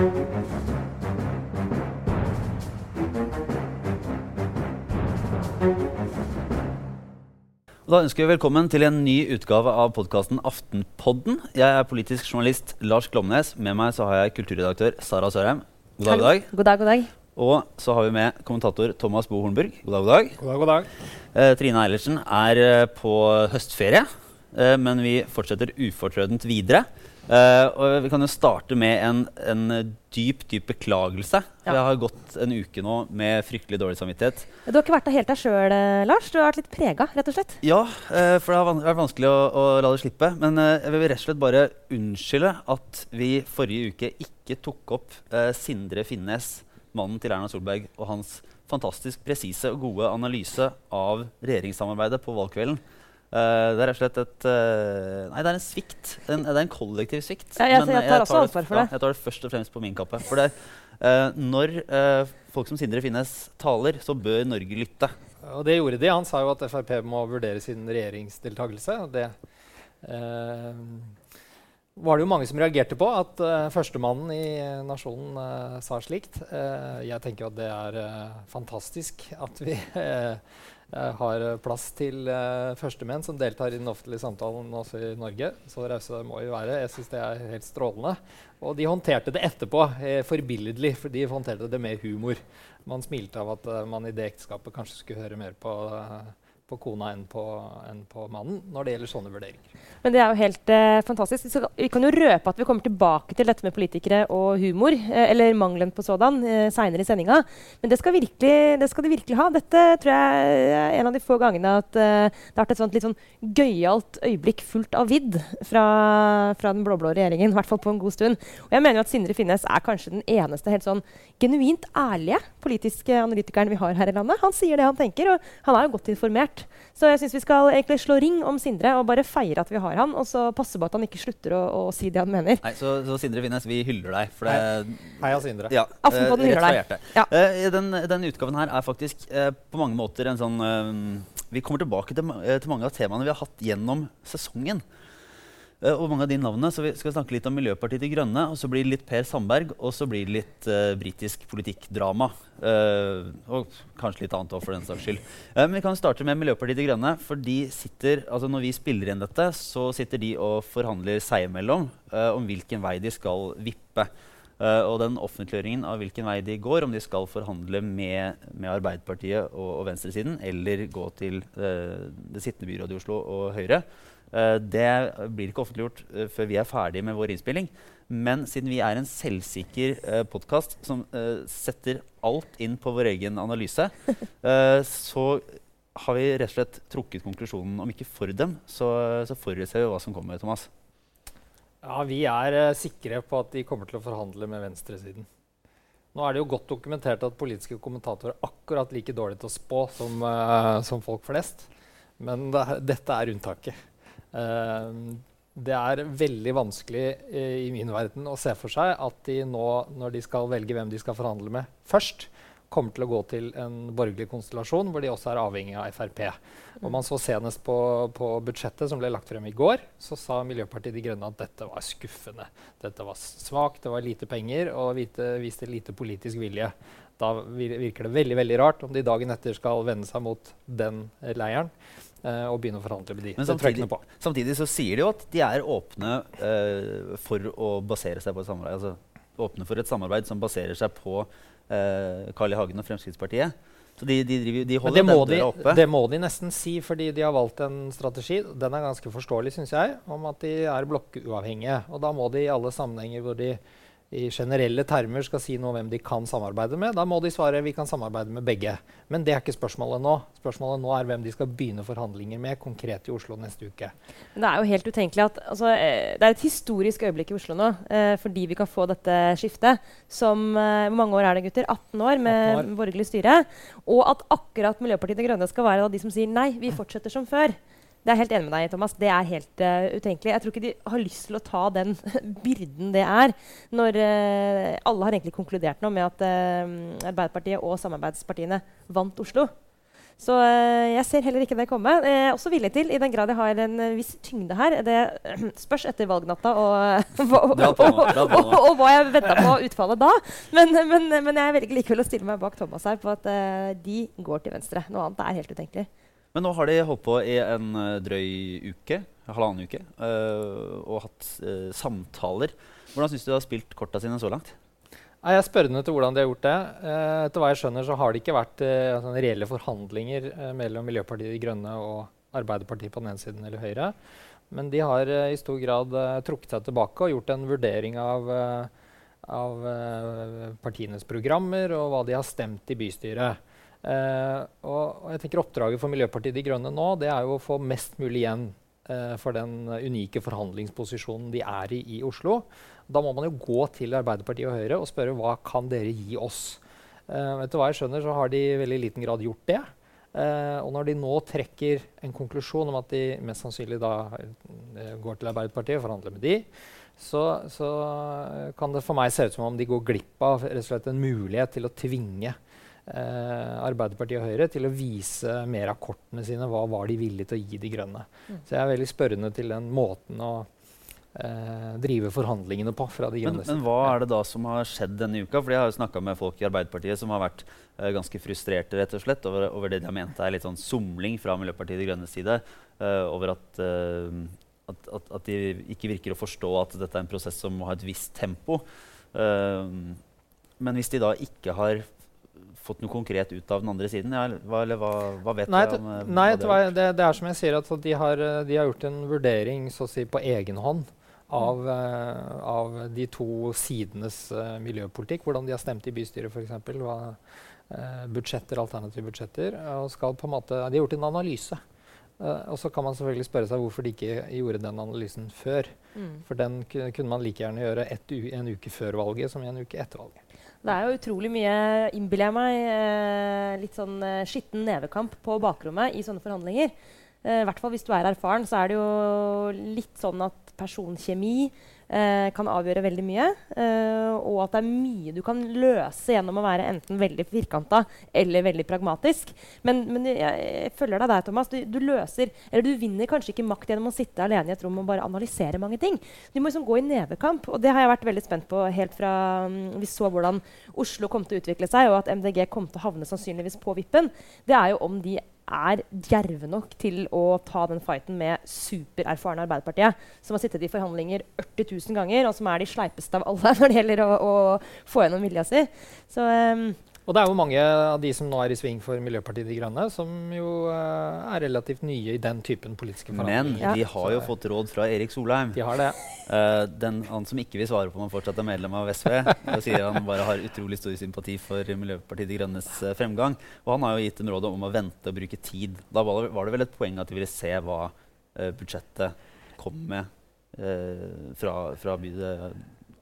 Da ønsker vi velkommen til en ny utgave av podkasten Aftenpodden. Jeg er politisk journalist Lars Glomnes. Med meg så har jeg kulturredaktør Sara Sørheim. God dag, god dag. God dag, god dag. Og så har vi med kommentator Thomas Bo Hornburg. God dag, god dag. God dag, god dag. Eh, Trine Eilertsen er eh, på høstferie, eh, men vi fortsetter ufortrødent videre. Eh, og vi kan jo starte med en, en dyp, dyp beklagelse. Ja. Jeg har gått en uke nå med fryktelig dårlig samvittighet. Du har ikke vært der helt deg sjøl, Lars. Du har vært litt prega, rett og slett. Ja, uh, for det har vært vanskelig å, å la det slippe. Men uh, jeg vil rett og slett bare unnskylde at vi forrige uke ikke tok opp eh, Sindre Finnes, mannen til Erna Solberg, og hans fantastisk presise og gode analyse av regjeringssamarbeidet på valgkvelden. Eh, det er rett og slett et uh, Nei, det er en svikt. En, det er en kollektiv svikt. Ja, jeg- Men, jeg jeg tar også det- ansvar for ja, det. jeg tar det først og fremst på min kappe. For det, uh, når eh, folk som Sindre Finnes taler, så bør Norge lytte. Og det gjorde de. Han sa jo at Frp må vurdere sin regjeringsdeltakelse. Det eh, var det jo mange som reagerte på, at uh, førstemannen i eh, nasjonen eh, sa slikt. Eh, jeg tenker at det er eh, fantastisk at vi eh, eh, har plass til uh, førstemenn som deltar i den offentlige samtalen også i Norge. Så rause må vi være. Jeg syns det er helt strålende. Og de håndterte det etterpå eh, forbilledlig, for de håndterte det med humor. Man smilte av at uh, man i det ekteskapet kanskje skulle høre mer på, eh, på kona enn på, enn på mannen når det gjelder sånne vurderinger. Men det er jo helt eh, fantastisk. Så vi kan jo røpe at vi kommer tilbake til dette med politikere og humor, eh, eller mangelen på sådan, eh, seinere i sendinga. Men det skal, virkelig, det skal de virkelig ha. Dette tror jeg er en av de få gangene at eh, det har vært et sånt litt sånn gøyalt øyeblikk fullt av vidd fra, fra den blå-blå regjeringen. I hvert fall på en god stund. Og jeg mener jo at Sindre Finnes er kanskje den eneste helt sånn genuint ærlige politiske analytikeren vi har her i landet. Han sier det han tenker, og han er jo godt informert. Så jeg syns vi skal egentlig slå ring om Sindre og bare feire at vi har han, og så passe på at han ikke slutter å, å si det han mener. Nei, så, så Sindre Finnes, vi hyller deg. For det, Heia Sindre. ja, eh, hyller rett deg. Ja. Uh, den, den utgaven her er faktisk uh, på mange måter en sånn Vi kommer tilbake til, til mange av temaene vi har hatt gjennom sesongen. Eh, og mange av de navnene, så Vi skal snakke litt om Miljøpartiet De Grønne, og så blir det litt Per Sandberg, og så blir det litt uh, britisk politikkdrama. Uh, og kanskje litt annet òg, for den saks skyld. Uh, men vi kan starte med Miljøpartiet De Grønne. for de sitter, altså Når vi spiller inn dette, så sitter de og forhandler seg imellom uh, om hvilken vei de skal vippe. Og den offentliggjøringen av hvilken vei de går, om de skal forhandle med, med Arbeiderpartiet og, og venstresiden, eller gå til det sittende byrådet i Oslo og Høyre, det blir ikke offentliggjort eh, før vi er ferdig med vår innspilling. Men siden vi er en selvsikker uh, podkast som eh, setter alt inn på vår egen analyse, eh, så har vi rett og slett trukket konklusjonen, om ikke for dem, så, så forutser vi hva som kommer. Thomas. Ja, Vi er eh, sikre på at de kommer til å forhandle med venstresiden. Nå er det jo godt dokumentert at politiske kommentatorer er akkurat like dårlige til å spå som, eh, som folk flest. Men det, dette er unntaket. Eh, det er veldig vanskelig eh, i min verden å se for seg at de nå, når de skal velge hvem de skal forhandle med først, kommer til å gå til en borgerlig konstellasjon hvor de også er avhengig av Frp. Og man så Senest på, på budsjettet som ble lagt frem i går, så sa Miljøpartiet De Grønne at dette var skuffende. Dette var svakt, det var lite penger og vite, viste lite politisk vilje. Da virker det veldig veldig rart om de dagen etter skal vende seg mot den leiren og begynne å forhandle med de. Men samtidig, på. samtidig så sier de jo at de er åpne eh, for å basere seg på et samarbeid. Altså, åpne for et samarbeid som baserer seg på eh, Carl I. Hagen og Fremskrittspartiet. Så de, de, driver, de holder den døra oppe. det må de nesten si, fordi de har valgt en strategi den er ganske forståelig, synes jeg, om at de er blokkuavhengige. Og da må de i alle sammenhenger hvor de i generelle termer skal si noe om hvem de kan samarbeide med, da må de svare vi kan samarbeide med begge. Men det er ikke spørsmålet nå. Spørsmålet nå er hvem de skal begynne forhandlinger med konkret i Oslo neste uke. Men det er jo helt utenkelig at altså, eh, Det er et historisk øyeblikk i Oslo nå eh, fordi vi kan få dette skiftet. Som eh, Hvor mange år er det, gutter? 18 år med 18 år. borgerlig styre. Og at akkurat Miljøpartiet De Grønne skal være de som sier nei, vi fortsetter som før. Det er helt enig med deg, Thomas. Det er helt uh, utenkelig. Jeg tror ikke de har lyst til å ta den byrden det er, når uh, alle har egentlig konkludert nå med at uh, Arbeiderpartiet og samarbeidspartiene vant Oslo. Så jeg ser heller ikke det komme. Jeg er også villig til, i den grad jeg har en viss tyngde her Det spørs etter valgnatta og, og, og, og, hva jeg venta på utfallet da. Men, men, men jeg velger likevel å stille meg bak Thomas her på at de går til venstre. Noe annet er helt utenkelig. Men nå har de holdt på i en drøy uke, halvannen uke, øh, og hatt øh, samtaler. Hvordan syns du de har spilt korta sine så langt? Jeg er spørrende til hvordan de har gjort det. Eh, etter hva jeg skjønner, så har det ikke vært eh, altså, reelle forhandlinger eh, mellom Miljøpartiet De Grønne og Arbeiderpartiet på den ene siden eller Høyre. Men de har i stor grad trukket seg tilbake og gjort en vurdering av, av partienes programmer og hva de har stemt i bystyret. Og, og jeg tenker Oppdraget for Miljøpartiet De Grønne nå det er jo å få mest mulig igjen for den unike forhandlingsposisjonen de er i i Oslo. Da må man jo gå til Arbeiderpartiet og Høyre og spørre hva kan dere gi oss. Uh, etter hva jeg skjønner, så har de i veldig liten grad gjort det. Uh, og når de nå trekker en konklusjon om at de mest sannsynlig da uh, går til Arbeiderpartiet og forhandler med de, så, så, kan det for meg se ut som om de går glipp av en mulighet til å tvinge Arbeiderpartiet og Høyre til å vise mer av kortene sine. Hva var de villige til å gi De grønne? Mm. Så jeg er veldig spørrende til den måten å eh, drive forhandlingene på. fra de grønne. men, men, hva er det da som har skjedd denne uka? For Jeg har jo snakka med folk i Arbeiderpartiet som har vært eh, ganske frustrerte rett og slett over, over, det de har ment er litt sånn somling fra Miljøpartiet De Grønnes side. Eh, over at, eh, at, at, at, de ikke virker å forstå at dette er en prosess som må ha et visst tempo. Eh, men hvis de da ikke har fått noe konkret ut av den andre siden? Ja, hva, hva, hva, vet nei, jeg om eh, nei, det, det, det, er som jeg sier, at de har, de har gjort en vurdering så å si, på egen hånd av, uh, av de to sidenes uh, miljøpolitikk. Hvordan de har stemt i bystyret, f.eks. Uh, budsjetter, alternative budsjetter. Og skal på en måte, de har gjort en analyse. Uh, og så kan man selvfølgelig spørre seg hvorfor de ikke gjorde den analysen før. Mm. For den kunne man like gjerne gjøre en uke før valget som en uke etter valget. Det er jo utrolig mye, innbiller jeg meg, eh, litt sånn eh, skitten nevekamp på bakrommet i sånne forhandlinger. I hvert fall hvis du er erfaren, så er det jo litt sånn at personkjemi eh, kan avgjøre veldig mye. Eh, og at det er mye du kan løse gjennom å være enten veldig firkanta eller veldig pragmatisk. Men, men jeg, jeg, følger deg der, Thomas. Du, du, løser, du vinner kanskje ikke makt gjennom å sitte alene i et rom og bare analysere mange ting. Du må liksom gå i nevekamp. Og det har jeg vært veldig spent på helt fra um, vi så hvordan Oslo kom til å utvikle seg, og at MDG kom til å havne sannsynligvis på vippen. Det er jo om de er djerve nok til å ta den fighten med supererfarne Arbeiderpartiet, som har sittet i forhandlinger 40 000 ganger, og som er de sleipeste av alle når det gjelder å, å få gjennom vilja si. Så um, og det er jo mange av de som nå er i sving for Miljøpartiet De Grønne, som jo uh, er relativt nye i den typen politiske forhandlinger. Men ja. de har jo fått råd fra Erik Solheim. De har det. Uh, den, han som ikke vil svare på om han fortsatt er medlem av SV, sier han bare har utrolig stor sympati for Miljøpartiet De Grønnes uh, fremgang. Og han har jo gitt dem rådet om å vente og bruke tid. Da var det, var det vel et poeng at de ville se hva budsjettet kom med fra, fra bydet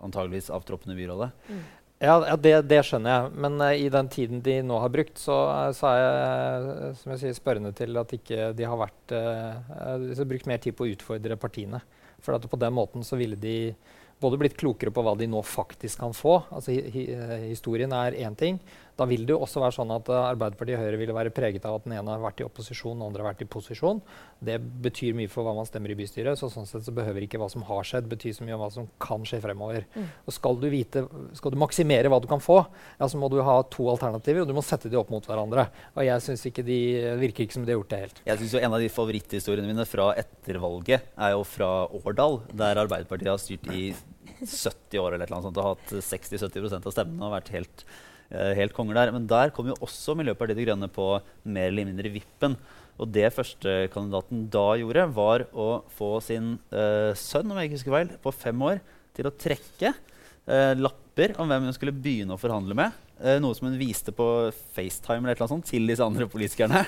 antageligvis avtroppende byrådet. Mm. Ja, det, det, skjønner jeg. Men uh, i den tiden de nå har brukt, så, uh, så er jeg som jeg sier, spørrende til at ikke de har vært, uh, brukt mer tid på å utfordre partiene. For på den måten så ville de både blitt klokere på hva de nå faktisk kan få. Altså, hi, hi, historien er én ting. Da vil det jo også være sånn at uh, Arbeiderpartiet og Høyre ville være preget av at den ene har vært i opposisjon, den andre har vært i posisjon. Det betyr mye for hva man stemmer i bystyret. så sånn sett så behøver ikke hva som har skjedd, bety så mye om hva som kan skje fremover. Mm. Og skal du, vite, skal du maksimere hva du kan få, ja, så må du ha to alternativer, og du må sette de opp mot hverandre. Og jeg syns ikke de virker ikke som de har gjort det helt. Jeg synes jo En av de favoritthistoriene mine fra ettervalget er jo fra Årdal, der Arbeiderpartiet har styrt i 70 år eller annet sånt, og hatt 60-70% av stemmene og vært helt Eh, helt konger der. Men der kom jo også Miljøpartiet De Grønne på mer eller mindre vippen. Og det førstekandidaten da gjorde, var å få sin uh, sønn om jeg ikke husker feil, på fem år til å trekke uh, lapper om hvem hun skulle begynne å forhandle med. Uh, noe som hun viste på FaceTime eller noe sånt, til disse andre politikerne.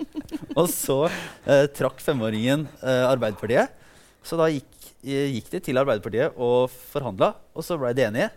og så trakk femåringen Arbeiderpartiet. Så da gikk, gikk de til Arbeiderpartiet og forhandla, og så ble de enige.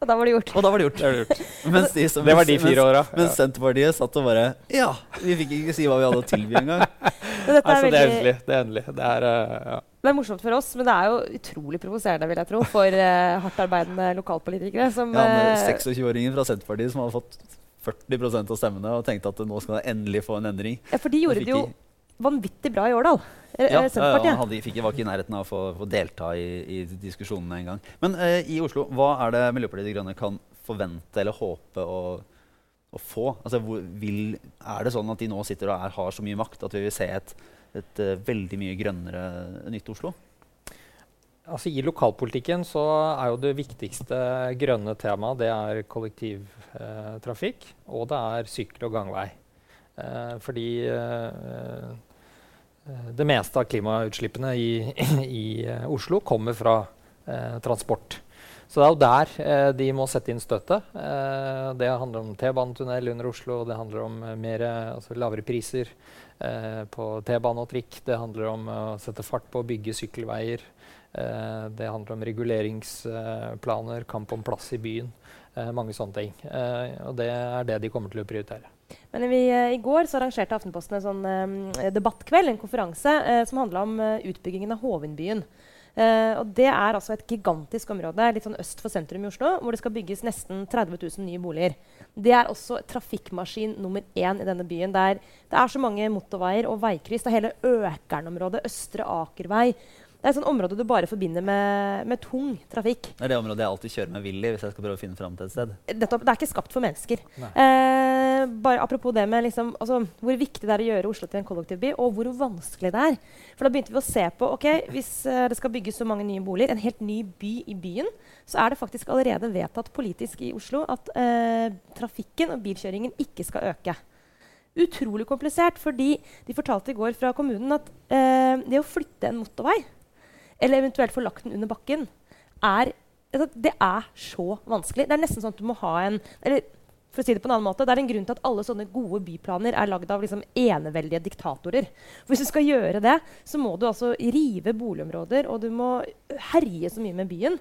Og da var det gjort. Og da var det gjort. Det, gjort. mens de som, det var de fire åra. Mens, mens Senterpartiet satt og bare Ja, vi fikk ikke si hva vi hadde å tilby engang. altså, det er endelig. Det er endelig. Det er, uh, ja. det er morsomt for oss, men det er jo utrolig provoserende vil jeg tro, for uh, hardt arbeidende lokalpolitikere. Som, ja, med 26-åringen fra Senterpartiet som hadde fått 40% av stemmene og tenkte at nå skal det endelig få en endring. Ja, For de gjorde det jo de- vanvittig bra i Årdal. Eh, Ja, eh, Senterpartiet. ja, han hadde, fikk, var ikke i nærheten av å få, få delta i, i diskusjonene engang. Men eh, i Oslo, hva er det Miljøpartiet De Grønne kan forvente eller håpe å, å få? Altså, hvor, vil, er det sånn at de nå sitter og er, har så mye makt at vi vil se et, et et veldig mye grønnere nytt Oslo? Altså I lokalpolitikken så er jo det viktigste grønne temaet det er kollektivtrafikk, og det er sykkel- og gangvei. Eh, fordi eh, eh, det meste av klimautslippene i, i eh, Oslo kommer fra eh, transport. Så det er jo der eh, de må sette inn støtet. Eh, det handler om T-banetunnel under Oslo, det handler om eh, mer, eh, altså lavere priser eh, på T-bane og trikk. Det handler om å sette fart på å bygge sykkelveier. Eh, det handler om reguleringsplaner, kamp om plass i byen. eh, mange sånne ting. Eh, og det er det de kommer til å prioritere. Men vi, eh, I går så arrangerte Aftenposten en sånn eh, debattkveld, en konferanse, eh, som handla om eh, utbyggingen av Hovindbyen. Eh, og Det er altså et gigantisk område litt sånn øst for sentrum i Oslo, hvor det skal bygges nesten 30 000 nye boliger. Det er også trafikkmaskin nummer én i denne byen. Der det er så mange motorveier og veikryss. Det er hele Økernområdet, Østre Akervei. Det er et sånt område du bare forbinder med, med tung trafikk. Det er det området jeg alltid kjører med Willy hvis jeg skal prøve å finne fram til et sted. Nettopp, det er ikke skapt for mennesker. Eh, bare Apropos det med liksom, altså, hvor viktig det er å gjøre Oslo til en kollektivby, og hvor vanskelig det er. For da begynte vi å se på ok, hvis eh, det skal bygges så mange nye boliger, en helt ny by i byen, så er det faktisk allerede vedtatt politisk i Oslo at eh, trafikken og bilkjøringen ikke skal øke. Utrolig komplisert, fordi de fortalte i går fra kommunen at eh, det å flytte en motorvei, eller eventuelt få lagt den under bakken, er altså, det er så vanskelig. Det er nesten sånn at du må ha en eller for å si Det på en annen måte, det er en grunn til at alle sånne gode byplaner er lagd av liksom eneveldige diktatorer. For Hvis du skal gjøre det, så må du altså rive boligområder og du må herje så mye med byen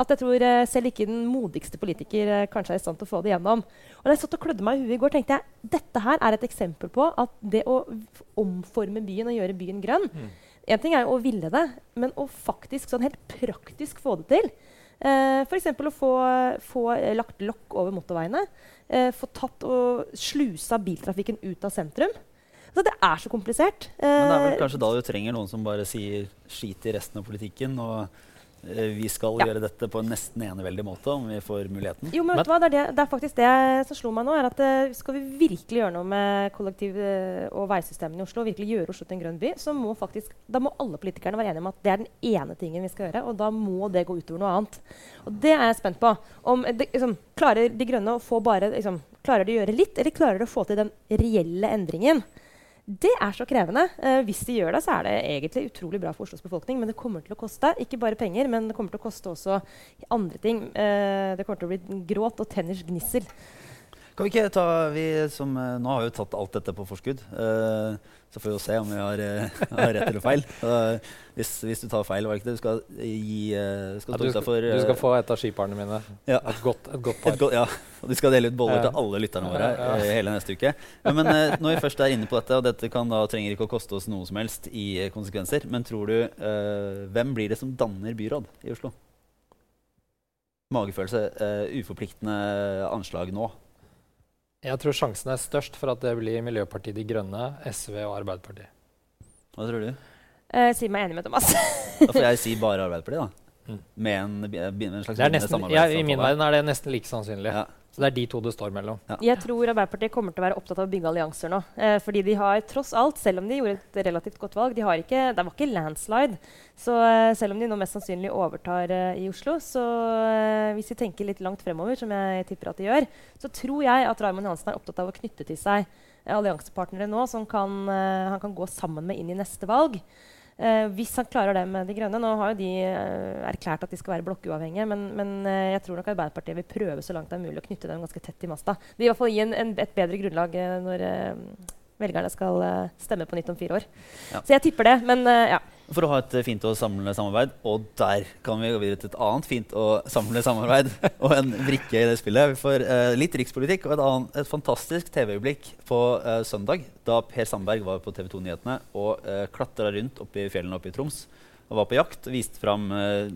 at jeg tror eh, selv ikke den modigste politiker eh, kanskje er i stand til å få det gjennom. Og da jeg satt og klødde meg i huet i går, tenkte jeg dette her er et eksempel på at det å omforme byen og gjøre byen grønn En ting er jo å ville det, men å faktisk sånn helt praktisk få det til. Eh, F.eks. å få, få eh, lagt lokk over motorveiene. Eh, få tatt og slusa biltrafikken ut av sentrum. Så det er så komplisert. Men det er vel Eh, kanskje da du trenger noen som bare sier skit i resten av politikken. og eh, vi skal Ja. gjøre dette på en nesten eneveldig måte om vi får muligheten. Jo, men vet du hva? Det, er det, det er faktisk det som slo meg nå. er at uh, Skal vi virkelig gjøre noe med kollektiv- eh, og veisystemene i Oslo, og virkelig gjøre Oslo til en grønn by, så må faktisk, da må alle politikerne være enige om at det er den ene tingen vi skal gjøre. Og da må det gå utover noe annet. Og det er jeg spent på. Om de, liksom, Klarer De Grønne å få bare liksom, Klarer de å gjøre litt, eller klarer de å få til den reelle endringen? Det er så krevende. Eh, hvis de gjør det, så er det egentlig utrolig bra for Oslos befolkning. Men det kommer til å koste. Ikke bare penger, men det kommer til å koste også andre ting. Eh, det kommer til å bli gråt og tenners gnissel. Kan vi ikke ta, vi som, eh, Nå har vi jo tatt alt dette på forskudd. eh, så får vi jo se om vi har, eh, har rett eller feil. Hvis, hvis du tar feil, var det ikke det? Du skal gi skal Ja, du, skal, du skal få et av skiparene mine. ja, Et godt, et godt par. et godt, ja, og du skal dele ut boller til alle lytterne våre hele neste uke. Men, men når vi først er inne på dette, og dette kan da, trenger ikke å koste oss noe som helst i konsekvenser, men tror du Hvem blir det som danner byråd i Oslo? Magefølelse, uforpliktende anslag nå. Jeg tror sjansen er størst for at det blir Miljøpartiet De Grønne, SV og Arbeiderpartiet. Hva tror du? Eh, si meg enig med Thomas. Da får jeg si bare Arbeiderpartiet, da. Mm. Med en, en slags er nesten, ja, I min verden er det nesten like sannsynlig. Ja. Så det er de to det står mellom. Jeg tror Arbeiderpartiet kommer til å være opptatt av å bygge allianser nå. Eh, fordi de har tross alt, selv om de gjorde et relativt godt valg de har ikke, Det var ikke landslide. Så eh, selv om de nå mest sannsynlig overtar eh, i Oslo, så eh, hvis vi tenker litt langt fremover, som jeg tipper at de gjør, så tror jeg at Raymond Johansen er opptatt av å knytte til seg eh, alliansepartnere nå som kan, eh, han kan gå sammen med inn i neste valg. Eh, hvis han klarer det med De Grønne Nå har jo de eh, erklært at de skal være blokkuavhengige, men, men eh, jeg tror nok Arbeiderpartiet vil prøve så langt det er mulig å knytte dem ganske tett i masta. Det vil i hvert fall gi en, en, et bedre grunnlag eh, når eh, velgerne skal stemme på nytt om fire år. Ja. Så jeg tipper det, men ja. For å ha et eh, fint og samlende samarbeid. Og der kan vi gå videre til et annet fint og samlende samarbeid. og en brikke i det spillet. Vi får eh, litt rikspolitikk og et, annet, et fantastisk TV-øyeblikk på eh, søndag. Da Per Sandberg var på TV 2-nyhetene og uh, klatra rundt oppe i fjellene oppe i Troms. og var på jakt. Viste fram uh,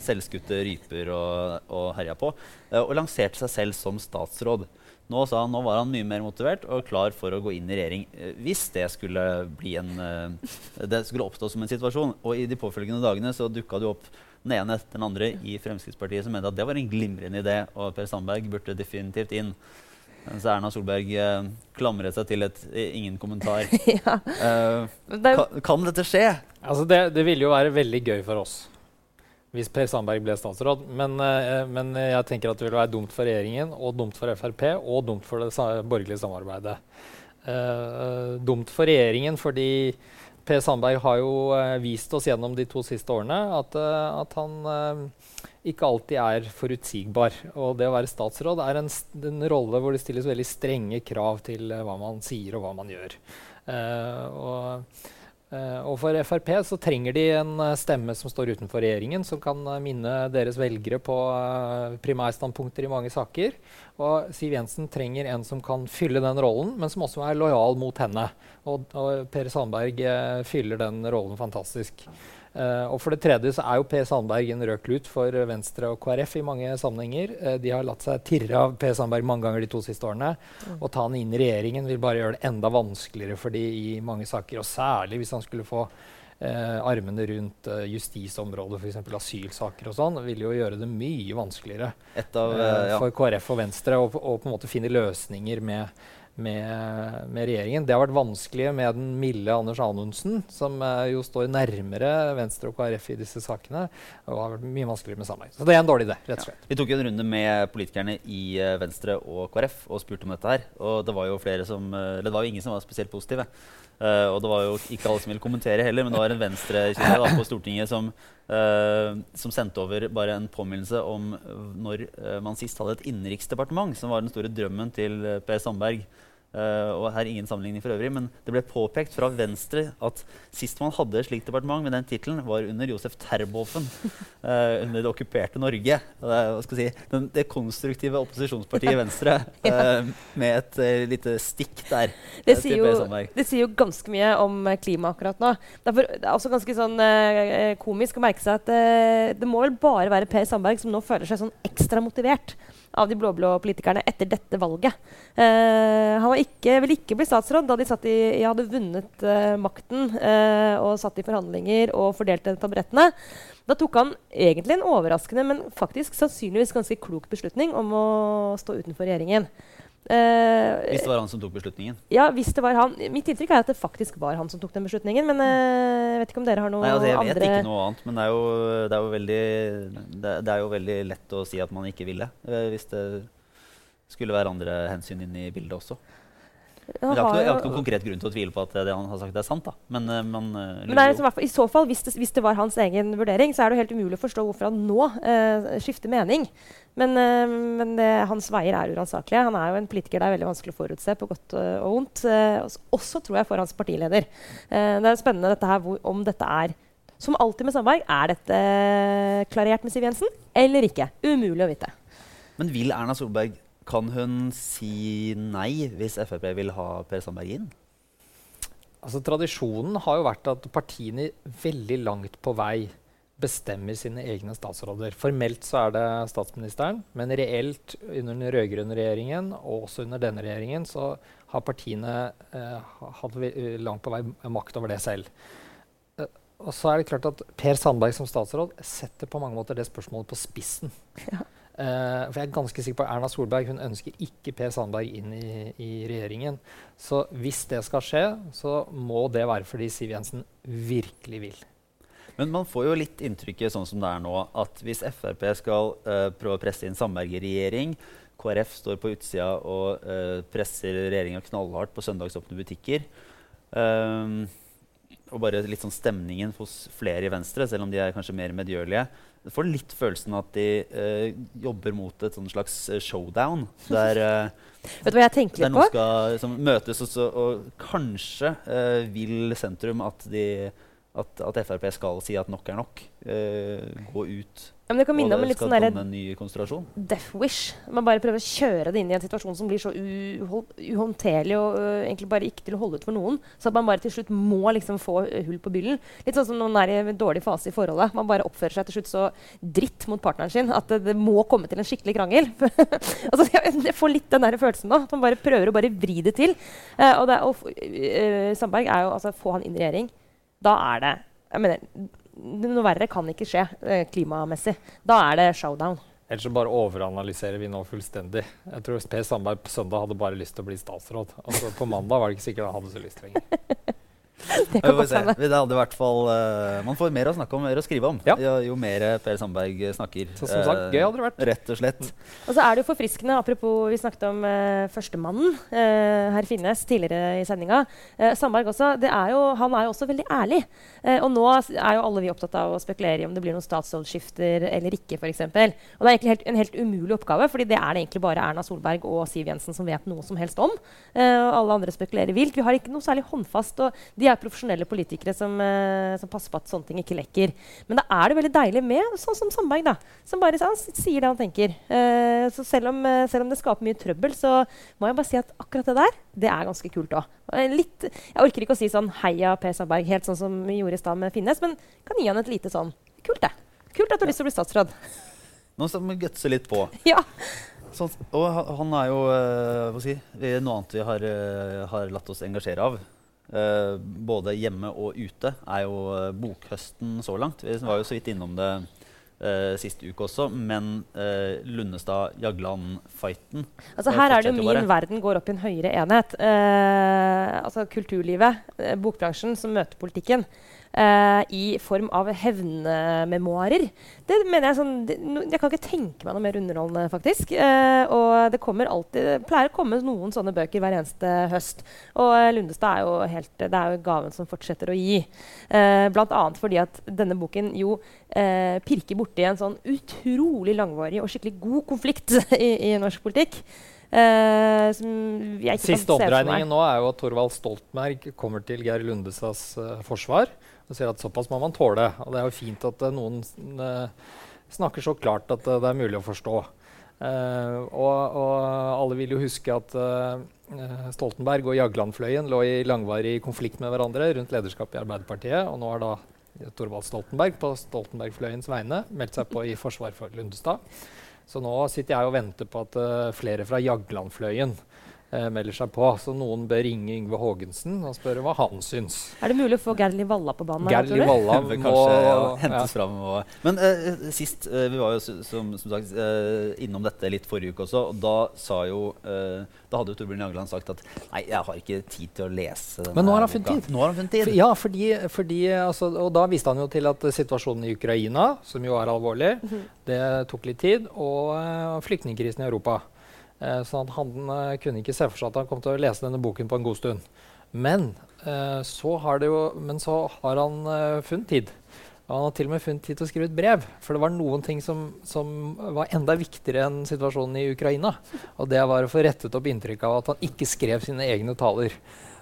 selvskutte ryper og, og herja på. Uh, og lanserte seg selv som statsråd. Nå, sa han, nå var han mye mer motivert og klar for å gå inn i regjering uh, hvis det skulle, bli en, det skulle oppstå som en situasjon. Og i de påfølgende dagene så dukka det opp den ene etter den andre i Fremskrittspartiet som mente at det var en glimrende idé, og Per Sandberg burde definitivt inn. Mens Erna Solberg eh, klamret seg til et eh, ingen kommentar. ja. Eh, Det kan, kan dette skje? Altså det, det ville jo være veldig gøy for oss hvis Per Sandberg ble statsråd. Men, eh, men jeg tenker at det ville være dumt for regjeringen, og dumt for Frp og dumt for det borgerlige samarbeidet. Uh, dumt for regjeringen fordi Per Sandberg har jo eh, vist oss gjennom de to siste årene at, at han ikke alltid er forutsigbar. Og det å være statsråd er en, en rolle hvor det stilles veldig strenge krav til hva man sier og hva man gjør. Uh, og, og for Frp så trenger de en eh, stemme som står utenfor regjeringen, som kan eh, minne deres velgere på eh, primærstandpunkter i mange saker. Og Siv Jensen trenger en som kan fylle den rollen, men som også er lojal mot henne. Og, og Per Sandberg eh, fyller den rollen fantastisk. Eh, og for det tredje så er jo Per Sandberg en rød klut for Venstre og KrF i mange sammenhenger. Uh, de har latt seg tirre av Per Sandberg mange ganger de to siste årene. Å ta han inn i regjeringen vil bare gjøre det enda vanskeligere for de i mange saker. Og særlig hvis han skulle få uh, armene rundt uh, justisområdet, f.eks. asylsaker og sånn, vil jo gjøre det mye vanskeligere Et av, ja. for KrF og Venstre å på en måte finne løsninger med, med, med regjeringen. Det har vært vanskelig med den milde Anders Anundsen, som eh, jo står nærmere Venstre og KrF i disse sakene. Og har vært mye vanskeligere med samarbeid. Så det er en dårlig idé, rett og slett. Vi tok en runde med politikerne i eh, Venstre og KrF og spurte om dette her. Og det var jo flere som, eh, eller det var jo ingen som var spesielt positive. Uh, og det var jo ikke alle som ville kommentere heller, men det var en Venstre-kvinne da, på Stortinget som, uh, som sendte over bare en påminnelse om når uh, man sist hadde et innenriksdepartement, som var den store drømmen til Per Sandberg. Eh, og her ingen sammenligning for øvrig, men det ble påpekt fra Venstre at sist man hadde et slikt departement med den tittelen, var under Josef Terboven. uh, under det okkuperte Norge. Uh, si, den, det konstruktive opposisjonspartiet Venstre eh, med et lite stikk der. Det sier, jo, det sier jo ganske mye om klima akkurat nå. Derfor, det er også ganske sånn, komisk å merke seg at det må vel bare være Per Sandberg som nå føler seg sånn ekstra motivert av de blå-blå politikerne etter dette valget. Eh, han ville ikke bli statsråd da de i, hadde vunnet eh, makten eh, og satt i forhandlinger og fordelte taburettene. Da tok han egentlig en overraskende, men faktisk sannsynligvis ganske klok beslutning om å stå utenfor regjeringen. Eh, Hvis det var han som tok beslutningen. ja, hvis det var han. Mitt inntrykk er at det faktisk var han som tok den beslutningen. Men uh, jeg vet ikke om dere har noe Nei, altså, jeg vet ikke noe annet, men det er jo, det er jo, veldig, det, det er jo veldig lett å si at man ikke ville. eh, hvis det skulle være andre hensyn inne i bildet også. Jeg har, ikke, jeg har ikke noen konkret grunn til å tvile på at det han har sagt er sant. da. Men eh, man eh, Men det er liksom, i så fall, hvis det, hvis det var hans egen vurdering, så er det helt umulig å forstå hvorfor han nå eh, skifter mening. Men, eh, men det, hans veier er uransakelige. Han er jo en politiker det er veldig vanskelig å forutse, på godt eh, og vondt. Eh, også, tror jeg for hans partileder. Eh, det er spennende dette her, hvor, om dette er Som alltid med Sandberg, er dette eh, klarert med Siv Jensen eller ikke? Umulig å vite. Men vil Erna Solberg kan hun si nei hvis Frp vil ha Per Sandberg inn? Altså, tradisjonen har jo vært at partiene veldig langt på vei bestemmer sine egne statsråder. Formelt så er det statsministeren, men reelt under den rød-grønne regjeringen og også under denne regjeringen så har partiene eh, hatt langt på vei makt over det selv. Eh, og så er det klart at Per Sandberg som statsråd setter på mange måter det spørsmålet på spissen. Ja. Eh, for jeg er ganske sikker på at Erna Solberg hun ønsker ikke Per Sandberg inn i, i regjeringen. Så hvis det skal skje, så må det være fordi Siv Jensen virkelig vil. Men man får jo litt inntrykket sånn som det er nå, at hvis Frp skal uh, prøve å presse inn Sandberg i regjering, KrF står på utsida og uh, presser regjeringa knallhardt på søndagsåpne butikker ehm, Og bare litt sånn stemningen hos flere i Venstre, selv om de er kanskje mer medgjørlige. Får litt følelsen at de eh, jobber mot et sånn slags eh, showdown. Der, eh, Vet du hva jeg tenker der noen skal møtes, og, så, og kanskje eh, vil sentrum at de at, at Frp skal si at nok er nok. Eh, gå ut. Ja, men det kan minne om en litt sånn derre death wish. Man bare prøver å kjøre det inn i en situasjon som blir så uhåndterlig og uh, egentlig bare ikke til å holde ut for noen. Så at man bare til slutt må liksom få hull på byllen. Litt sånn som når man er i en dårlig fase i forholdet. Man bare oppfører seg til slutt så dritt mot partneren sin at det, det må komme til en skikkelig krangel. altså, jeg, jeg får litt den der følelsen nå. At man bare prøver å bare vri det til. Uh, og det, og, øh, Sandberg er jo altså Få han inn i regjering. Da er det jeg mener, Noe verre kan ikke skje eh, klimamessig. Da er det showdown. Ellers så bare overanalyserer vi nå fullstendig. Jeg tror Per Sandberg på søndag hadde bare lyst til å bli statsråd. Altså På mandag var det ikke sikkert han hadde så lyst lenger. Det kan godt hende. Det hadde i hvert fall, uh, man får mer å snakke om, mer å skrive om. Ja. Jo, jo mer Per Sandberg snakker. Så som sagt, eh, gøy hadde det vært. Rett og slett. Og så er det jo forfriskende, apropos vi snakket om uh, førstemannen, uh, herr Finnes, tidligere i sendinga. Uh, Sandberg også, det er jo, han er jo også veldig ærlig. Eh, og nå er jo alle vi opptatt av å spekulere i om det blir noen statsrådsskifter eller ikke. For eksempel. og det er egentlig helt, en helt umulig oppgave, fordi det er det egentlig bare Erna Solberg og Siv Jensen som vet noe som helst om. Eh, og alle andre spekulerer vilt. Vi har ikke noe særlig håndfast, og de er profesjonelle politikere som, eh, som passer på at sånne ting ikke lekker. Men da er det veldig deilig med sånn som Sandberg, da, som bare han sier det han tenker. Uh, så selv om, eh, selv om det skaper mye trøbbel, så må jeg bare si at akkurat det der, det er ganske kult òg. Jeg orker ikke å si sånn 'heia Per Sandberg', helt sånn som vi gjorde i stad med Finnes, men kan gi han et lite sånn Kult, det. Kult at du har lyst til å bli statsråd. Nå skal vi gutse litt på. ja. Sånn, og han er jo uh, si, noe annet vi har, uh, har latt oss engasjere av. eh, både hjemme og ute, er jo eh, bokhøsten så langt. Vi var jo så vidt innom det uh, sist uke også, men uh, Lundestad-Jagland-fighten Altså Her er det jo min verden går opp i en høyere enhet. Uh, altså kulturlivet, bokbransjen, som møter politikken eh, i form av hevnmemoarer. Det mener Jeg sånn, det, no, jeg kan ikke tenke meg noe mer underholdende, faktisk. Eh, og det kommer alltid, det pleier å komme noen sånne bøker hver eneste høst. Og eh, Lundestad er jo helt, det er jo gaven som fortsetter å gi. Eh, annet fordi at denne boken jo eh, pirker borti en sånn utrolig langvarig og skikkelig god konflikt i, i norsk politikk. Uh, Siste oppdreiningen nå er jo at Thorvald Stoltenberg kommer til Geir Lundestads uh, forsvar og sier at såpass må man tåle. Og det er jo fint at eh, noen eh, snakker så klart at eh, det er mulig å forstå. Uh, og, og alle vil jo huske at eh, Stoltenberg og Jaglandfløyen lå i langvarig konflikt med hverandre rundt lederskapet i Arbeiderpartiet. Og nå har da Torvald Stoltenberg på Stoltenberg-fløyens vegne meldt seg på i forsvar for Lundestad. Så nå sitter jeg og venter på at uh, flere fra Jaglandfløyen eh, melder seg på. Så noen bør ringe Yngve Haagensen og spørre hva han syns. Er det mulig å få Gerli Valla på banen? Gerli? Valla må kanskje ja, ja. hentes fram. Og, men eh, sist eh, Vi var jo som, som sagt eh, innom dette litt forrige uke også. Og da sa jo eh, Da hadde jo Torbjørn Jagland sagt at nei, jeg har ikke tid til å lese denne Men nå har han funnet tid. Nå har han funnet tid. For- Ja, fordi, fordi altså, Og da viste han jo til at eh, situasjonen i Ukraina, som jo er alvorlig, det tok litt tid, og uh, flyktningkrisen i Europa. Eh, sånn han eh, kunne ikke se for seg at han kom til å lese denne boken på en god stund. Men, eh, så, har jo, men så har han eh, funnet tid. Og han har til og med funnet tid til å skrive et brev. For det var noen ting som, som var enda viktigere enn situasjonen i Ukraina. Og det var å få rettet opp inntrykket av at han ikke skrev sine egne taler.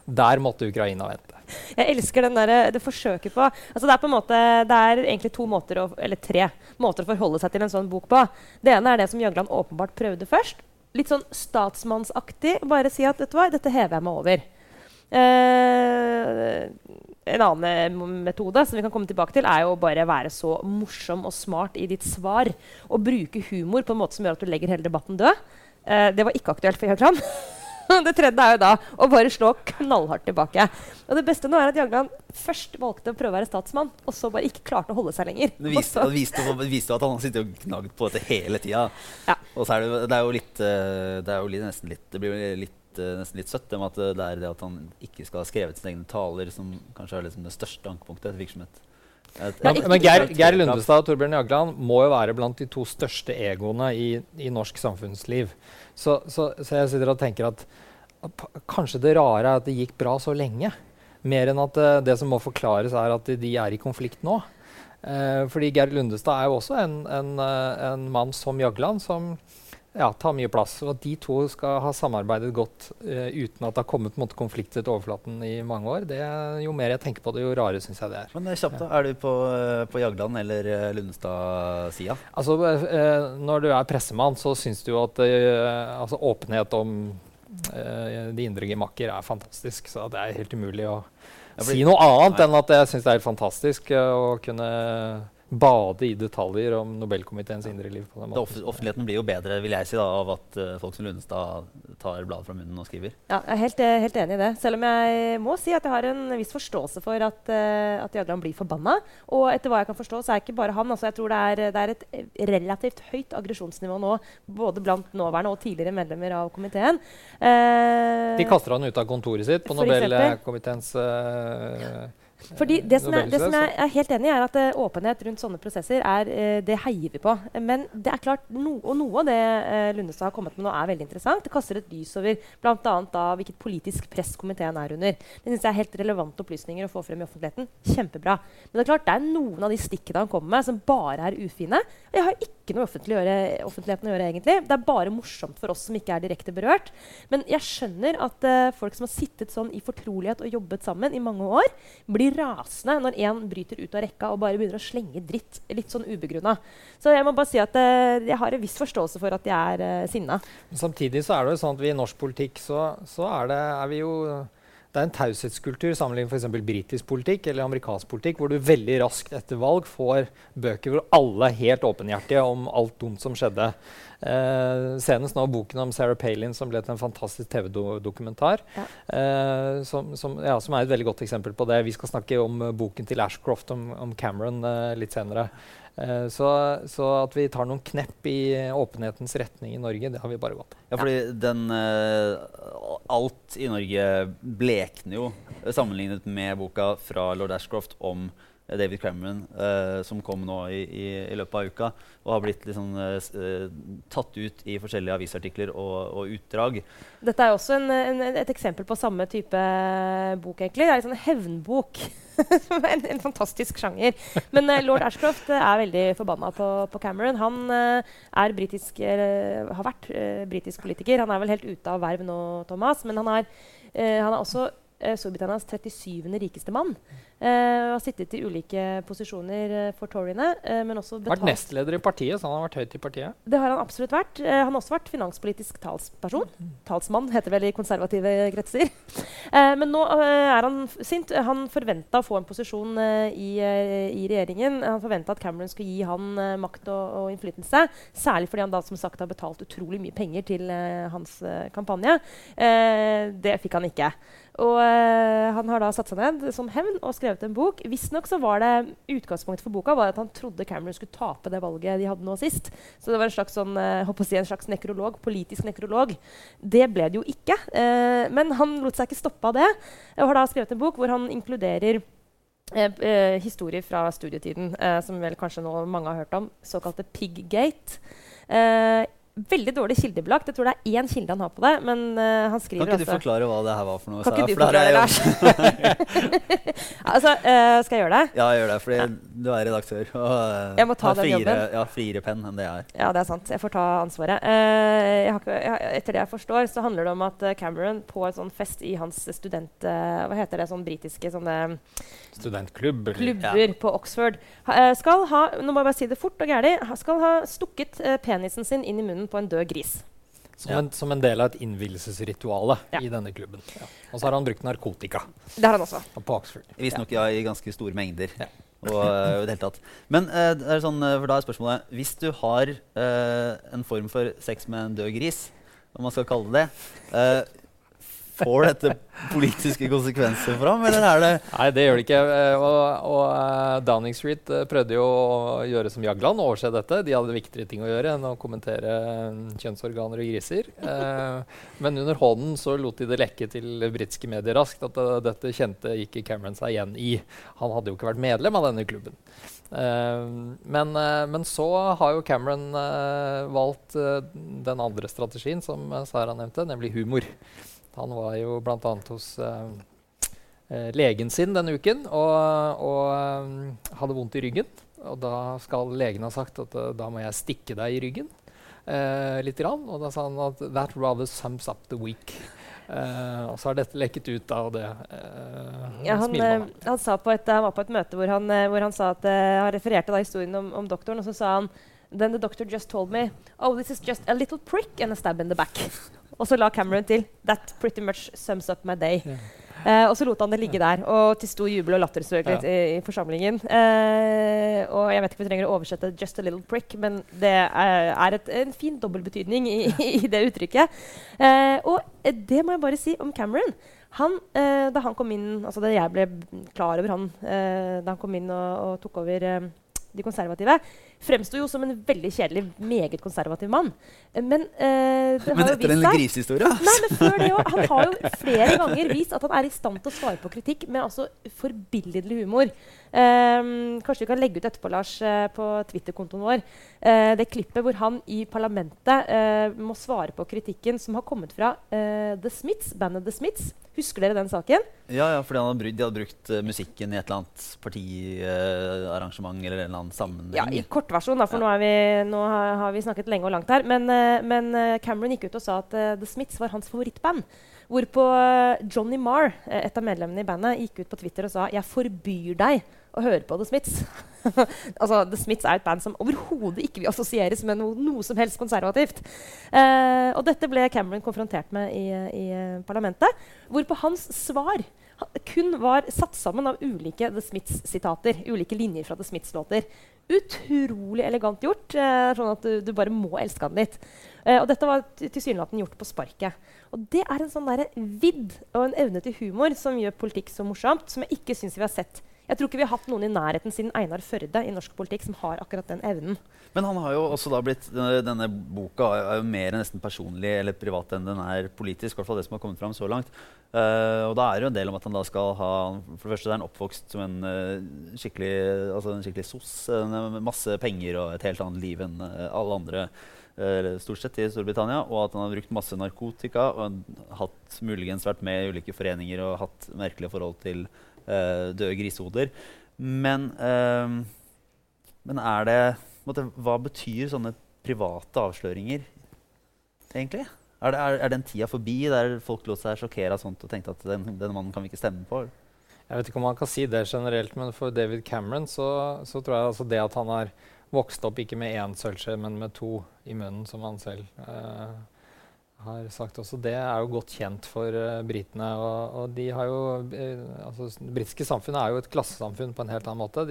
Der måtte Ukraina vente. Jeg elsker den der, det forsøket på altså det, er på en måte, det er egentlig to måter, å, eller tre måter å forholde seg til en sånn bok på. Det ene er det som Jøgland åpenbart prøvde først. Litt sånn statsmannsaktig. Bare si at vet du hva, dette hever jeg meg over. Eh, en annen metode som vi kan komme tilbake til, er jo bare være så morsom og smart i ditt svar. Og bruke humor på en måte som gjør at du legger hele debatten død. Eh, det var ikke aktuelt for Jagland. det tredje er jo da å bare slå knallhardt tilbake. Og det beste nå er at Jagland først valgte å prøve å være statsmann, og så bare ikke klarte å holde seg lenger. Det viste, det viste, det viste at han sitter og gnagd på dette hele tida. Ja. Og så er det, det er jo litt eh, Det er jo nesten litt Det blir litt, eh, nesten litt søtt det med at eh, det er det at han ikke skal ha skrevet sine egne taler, som kanskje er liksom det største ankepunktet. etter virker som et, et, Men, Geir, Geir Lundestad og Torbjørn Jagland må jo være blant de to største egoene i, i norsk samfunnsliv. Så, så, så jeg sitter og tenker at kanskje det rare er at det gikk bra så lenge. Mer enn at eh, det som må forklares, er at de er i konflikt nå. Eh, fordi Geir Lundestad er jo også en, en, eh, en mann som Jagland som ja, tar mye plass. Og at de to skal ha samarbeidet godt uh, uten at det har kommet måte, konflikter til overflaten i mange år, det, jo mer jeg tenker på det, jo rarere syns jeg det er. Men er kjapt da, Er du på, på Jagland eller uh, Lundestad-sida? Altså, uh, når du er pressemann, så syns du at altså, åpenhet om de indre gemakker er fantastisk. Så det er helt umulig å si noe annet enn at jeg syns det er helt fantastisk å kunne bade i detaljer om Nobelkomiteens indre liv. på den måten. Off offentligheten blir jo bedre vil jeg si, da, av at uh, folk som Lundestad tar bladet fra munnen og skriver. Ja, jeg er helt, eh, helt, enig i det. Selv om jeg må si at jeg har en viss forståelse for at, uh, at Jagland blir forbanna. Og etter hva jeg kan forstå, så er ikke bare han. Altså, jeg tror det er, det er, et relativt høyt aggresjonsnivå nå, både blant nåværende og tidligere medlemmer av komiteen. Uh, De kaster han ut av kontoret sitt på Nobelkomiteens uh, fordi det som, er, det som, jeg er helt enig i, er at uh, åpenhet rundt sånne prosesser er, uh, det heier vi på. Men det er klart, no, og noe av det uh, Lundestad har kommet med nå, er veldig interessant. Det kaster et lys over bl.a. hvilket politisk press komiteen er under. Det synes jeg er helt relevante opplysninger å få frem i offentligheten. Kjempebra. Men det er klart, det er noen av de stikkene han kommer med, som bare er ufine. Jeg har ikke noe i offentligheten å gjøre, egentlig. Det er bare morsomt for oss som ikke er direkte berørt. Men jeg skjønner at folk som har sittet sånn i fortrolighet og jobbet sammen i mange år, blir rasende når én bryter ut av rekka og bare begynner å slenge dritt. Litt sånn ubegrunna. Så jeg må bare si at uh, jeg har en viss forståelse for at de er uh, sinna. Samtidig så er det jo sånn at vi i norsk politikk så, så er, det, er vi jo det er en taushetskultur sammenlignet f.eks. britisk politikk eller amerikansk politikk, hvor du veldig raskt etter valg får bøker hvor alle er helt åpenhjertige om alt dumt som skjedde. Eh, senest nå boken om Sarah Palin, som ble til en fantastisk TV-dokumentar. Ja. Eh, som, som, ja, som, er et veldig godt eksempel på det. Vi skal snakke om boken til Ashcroft om, om Cameron eh, litt senere. Uh, så, så, at vi tar noen knepp i åpenhetens retning i Norge, det har vi bare gått. Ja, fordi den Alt i Norge blekner jo sammenlignet med boka fra lord Ashcroft om David Cameron, uh, som kom nå i, i, i, løpet av uka, og har blitt liksom, uh, tatt ut i forskjellige avisartikler og, og utdrag. Dette er også en, en, et eksempel på samme type bok. egentlig. Det er en sånn hevnbok. en, en, fantastisk sjanger. Men uh, lord Ashcroft er veldig forbanna på, på, Cameron. Han britisk, har vært britisk politiker. Han er vel helt ute av verv nå, Thomas, men han er, han er også Storbritannias 37. rikeste mann. Uh, har sittet i ulike posisjoner uh, for Toryene. Uh, men også betalt. Vært nestleder i partiet, så han har vært høyt i partiet? Det har han absolutt vært. han har også vært finanspolitisk talsperson. Mm. Talsmann heter vel i konservative kretser. men nå er han sint. Han forventa å få en posisjon i, i, regjeringen. Han forventa at Cameron skulle gi han makt og, og, innflytelse. Særlig fordi han da som sagt har betalt utrolig mye penger til hans kampanje. det fikk han ikke. Og han har da satt seg ned som hevn og skrevet en bok. Visstnok så var det utgangspunktet for boka var at han trodde Cameron skulle tape det valget de hadde nå sist. Så det var en slags, sånn, uh, si en slags nekrolog, politisk nekrolog. Det ble det jo ikke. Uh, men han lot seg ikke stoppe av det, og har da skrevet en bok hvor han inkluderer Eh, eh, historier fra studietiden, eh, som vel kanskje nå mange har hørt om. Såkalte Piggate. Eh, veldig dårlig kildebelagt. Jeg tror det er én kilde han har på det. men uh, han skriver Kan ikke du altså- forklare hva det her var for noe? Kan ikke du forklare det? altså, uh, skal jeg gjøre det? Ja, gjør det. Fordi ja. du er redaktør. Og uh, jeg må ta den jobben. Ja, friere penn enn det jeg er. Ja, det er sant. Jeg får ta ansvaret. Jeg ikke, jeg, etter det jeg forstår, så handler det om at Cameron på en sånn fest i hans student... hva heter det? Sånn britiske sånne Studentklubb. Klubber ja. på Oxford. skal ha nå må jeg bare si det fort og gærlig, skal ha stukket penisen sin inn i munnen på en død gris. Som, ja. en, som en, del av et innvielsesritual ja. i denne klubben. Ja. Og så har han brukt narkotika. Det har han også. På Oxford. Visstnok ja, i ganske store mengder. Og, uh, det hele tatt. Men uh, er sånn, uh, for da er spørsmålet Hvis du har en form for sex med en død gris, om man skal kalle det det Får dette politiske konsekvenser for ham, eller er det Nei, det gjør det ikke. Eh, og, og uh, Downing Street uh, prøvde jo å gjøre som Jagland overse dette. De hadde viktigere ting å gjøre enn å kommentere kjønnsorganer og griser. Men under hånden så lot de det lekke til britiske medier raskt at dette kjente ikke Cameron seg igjen i. Han hadde jo ikke vært medlem av denne klubben. Men, men, så har jo Cameron valgt den andre strategien som Sara nevnte, nemlig humor. Han var jo bl.a. hos eh, legen sin denne uken og, og um, hadde vondt i ryggen. Og da skal legen ha sagt at uh, da må jeg stikke deg i ryggen. uh, litt. Grann, og da sa han at 'that rather sums up the week'. Uh, og så har dette lekket ut av det. Uh, ja, han, uh, han, sa på et, han var på et møte hvor han, hvor han sa at han refererte da historien om, om, doktoren, og så sa han Then the doctor just told me Oh, this is just a little prick and a stab in the back. Og så la Cameron til That pretty much sums up my day. Yeah. Uh, og så lot han det ligge der, og til stor jubel og latter ja. i, i, forsamlingen. Eh, og jeg vet ikke om vi trenger å oversette 'just a little prick', men det er, er et, en fin dobbeltbetydning i, i, det uttrykket. Eh, og det må jeg bare si om Cameron. Han, da han kom inn, altså da jeg ble klar over han da han kom inn og, og tok over de konservative, fremsto jo som en veldig kjedelig, meget konservativ mann. Men, uh, men etter den grisehistorie? Nei, men før det òg. Han har jo flere ganger vist at han er i stand til å svare på kritikk med altså forbilledlig humor. Um, kanskje vi kan legge ut etterpå Lars, uh, på Twitter-kontoen vår uh, det klippet hvor han i parlamentet må svare på kritikken som har kommet fra The Smiths, bandet The Smiths. Husker dere den saken? Ja, ja fordi hadde brukt, de hadde brukt musikken i et eller annet partiarrangement eller en eller annen sammenheng. Ja, i kort kortversjon, for ja. nå, vi, nå har, har, vi snakket lenge og langt her. Men, uh, men uh, Cameron gikk ut og sa at uh, The Smiths var hans favorittband. Hvorpå Johnny Marr, et av medlemmene i bandet, gikk ut på Twitter og sa 'Jeg forbyr deg å høre på The Smiths'. altså, The Smiths er et band som overhodet ikke vil assosieres med noe, noe som helst konservativt. og dette ble Cameron konfrontert med i, i parlamentet, hvorpå hans svar kun var satt sammen av ulike The Smiths-sitater. Ulike linjer fra The Smiths-låter. Utrolig elegant gjort, eh, sånn at du, du, bare må elske han litt. Eh, og dette var tilsynelatende gjort på sparket. Og det er en sånn vidd og en evne til humor som gjør politikk så morsomt, som jeg ikke syns vi har sett jeg tror ikke vi har hatt noen i nærheten siden Einar Førde i norsk politikk som har akkurat den evnen. Men han har jo også da blitt, denne boka er jo mer nesten personlig eller privat enn den er politisk. I hvert fall det som har kommet fram så langt. Uh, og da er det jo en del om at han da skal ha For det første er han oppvokst som en uh, skikkelig altså en skikkelig sos. Uh, masse penger og et helt annet liv enn alle andre stort sett i Storbritannia. Og at han har brukt masse narkotika og hatt muligens vært med i ulike foreninger og hatt merkelige forhold til døde grisehoder. Men, uh, men er det måtte, Hva betyr sånne private avsløringer egentlig? Er, det, er, er den tida forbi der folk lot seg sjokkere av sånt og tenkte at den, denne mannen kan vi ikke stemme på? Jeg vet ikke om man kan si det generelt, men for David Cameron så, så tror jeg altså det at han har vokst opp ikke med én sølvskje, men med to i munnen, som han selv uh, har sagt også, det er jo godt kjent for uh, britene. Og, og, de har jo uh, altså, Det britiske samfunnet er jo et klassesamfunn på en helt annen måte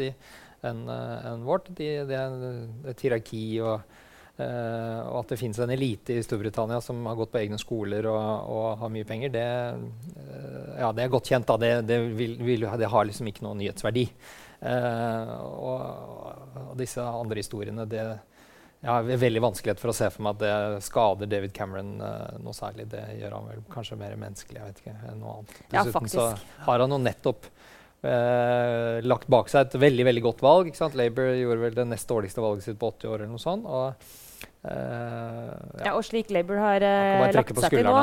enn uh, en vårt. De, det er et hierarki og, og at det fins en elite i Storbritannia som har gått på egne skoler og, og har mye penger, det, ja, det, er godt kjent. Da. Det, det, vil, vil, det har liksom ikke noen nyhetsverdi. Og, disse andre historiene, det jeg har veldig vanskelighet for å se for meg at det skader David Cameron uh, noe særlig. Det gjør han vel kanskje mer menneskelig jeg vet ikke, enn noe annet. Dessuten ja, så har han jo nettopp uh, lagt bak seg et veldig veldig godt valg. ikke sant? Labour gjorde vel det nest dårligste valget sitt på 80 år. eller noe sånt, og Uh, ja. ja. og slik Labour har uh, lagt seg til nå,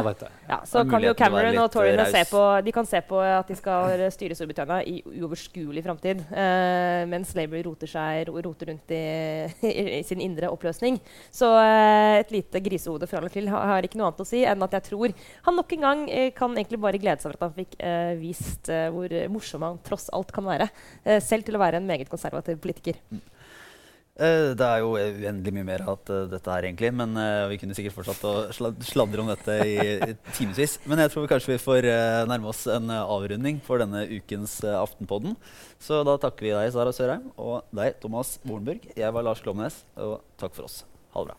ja, så kan jo Cameron og Toryene se på, de kan se på at de skal styre Storbritannia i uoverskuelig framtid. Uh, mens Labour roter, seg, roter rundt i, i, sin indre oppløsning. Så et lite grisehode for alle til har, har, ikke noe annet å si enn at jeg tror han nok en gang kan egentlig bare glede seg for at han fikk vist hvor morsom han tross alt kan være. selv til å være en meget konservativ politiker. Mm. Uh, det er jo uendelig mye mer av at dette her, egentlig. Men uh, vi kunne sikkert fortsatt å sladre om dette i, i timevis. Men jeg tror vi kanskje vi får nærme oss en avrunding for denne ukens Aftenpodden. Så da takker vi deg, Sara Sørheim, og deg, Thomas Bornburg. Jeg var Lars Klomnes, og takk for oss. Ha det bra.